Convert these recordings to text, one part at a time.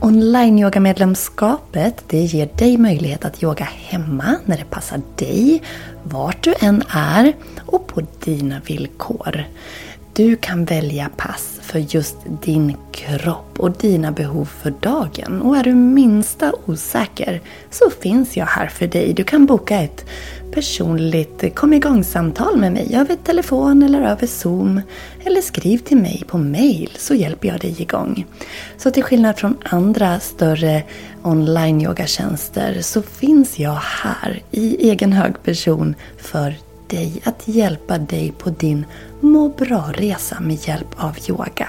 Online-yogamedlemskapet det ger dig möjlighet att yoga hemma när det passar dig, vart du än är och på dina villkor. Du kan välja pass för just din kropp och dina behov för dagen. Och är du minsta osäker så finns jag här för dig. Du kan boka ett personligt kom igång-samtal med mig över telefon eller över Zoom. Eller skriv till mig på mail så hjälper jag dig igång. Så till skillnad från andra större online-yogatjänster så finns jag här i egen hög person för dig att hjälpa dig på din må bra-resa med hjälp av yoga.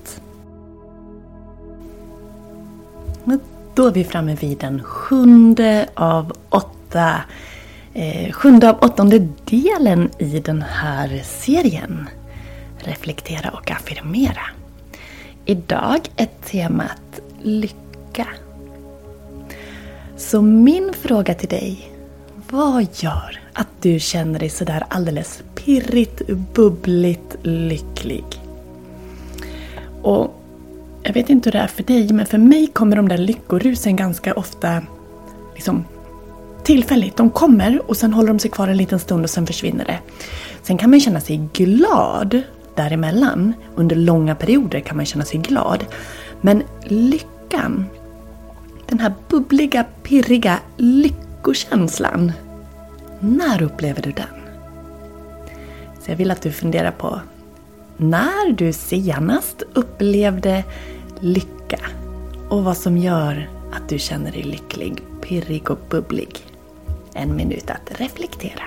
Då är vi framme vid den sjunde av åtta eh, sjunde av åttonde delen i den här serien. Reflektera och affirmera. Idag är temat lycka. Så min fråga till dig. Vad gör att du känner dig sådär alldeles pirrigt, bubbligt lycklig? Och jag vet inte hur det är för dig, men för mig kommer de där lyckorusen ganska ofta liksom tillfälligt. De kommer och sen håller de sig kvar en liten stund och sen försvinner det. Sen kan man känna sig glad däremellan. Under långa perioder kan man känna sig glad. Men lyckan, den här bubbliga, pirriga lyckokänslan. När upplever du den? Så jag vill att du funderar på när du senast upplevde lycka och vad som gör att du känner dig lycklig, pirrig och bubblig. En minut att reflektera.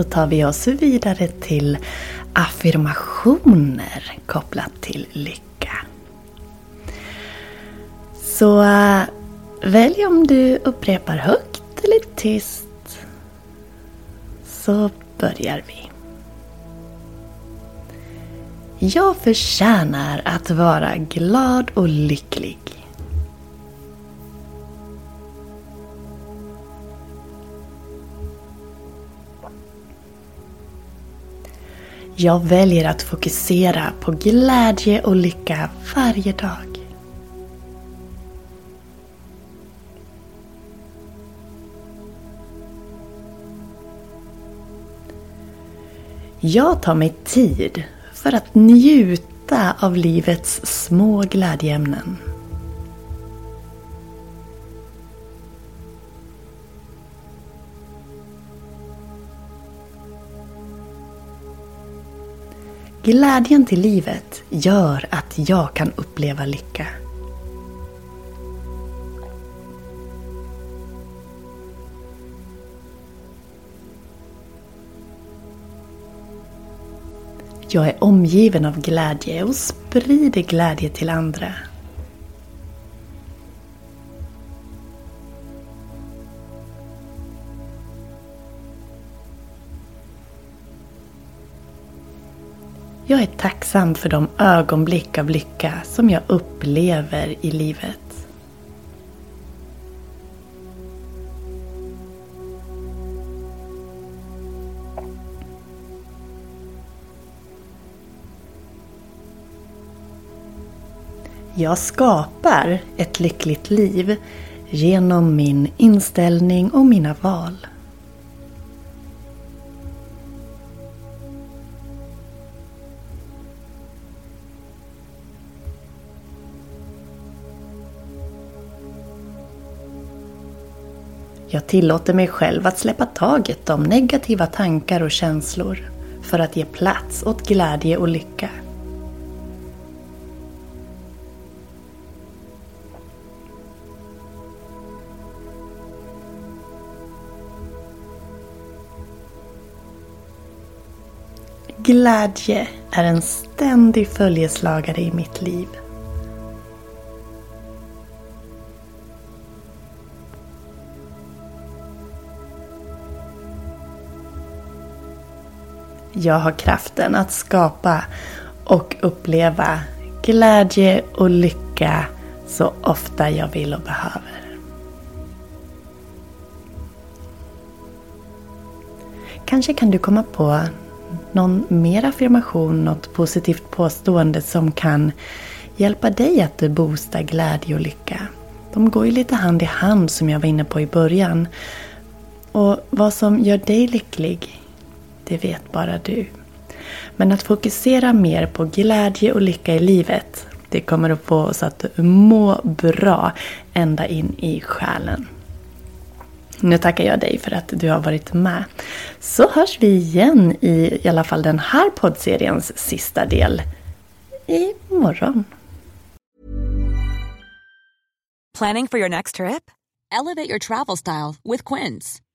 Så tar vi oss vidare till affirmationer kopplat till lycka. Så äh, välj om du upprepar högt eller tyst. Så börjar vi. Jag förtjänar att vara glad och lycklig. Jag väljer att fokusera på glädje och lycka varje dag. Jag tar mig tid för att njuta av livets små glädjeämnen. Glädjen till livet gör att jag kan uppleva lycka. Jag är omgiven av glädje och sprider glädje till andra. Jag är tacksam för de ögonblick av lycka som jag upplever i livet. Jag skapar ett lyckligt liv genom min inställning och mina val. Jag tillåter mig själv att släppa taget om negativa tankar och känslor för att ge plats åt glädje och lycka. Glädje är en ständig följeslagare i mitt liv. Jag har kraften att skapa och uppleva glädje och lycka så ofta jag vill och behöver. Kanske kan du komma på någon mer affirmation, något positivt påstående som kan hjälpa dig att boosta glädje och lycka. De går ju lite hand i hand som jag var inne på i början. Och vad som gör dig lycklig, det vet bara du. Men att fokusera mer på glädje och lycka i livet, det kommer att få oss att må bra ända in i själen. Nu tackar jag dig för att du har varit med. Så hörs vi igen i i alla fall den här poddseriens sista del i morgon. Planning for your next trip? Elevate your travel style with Quince.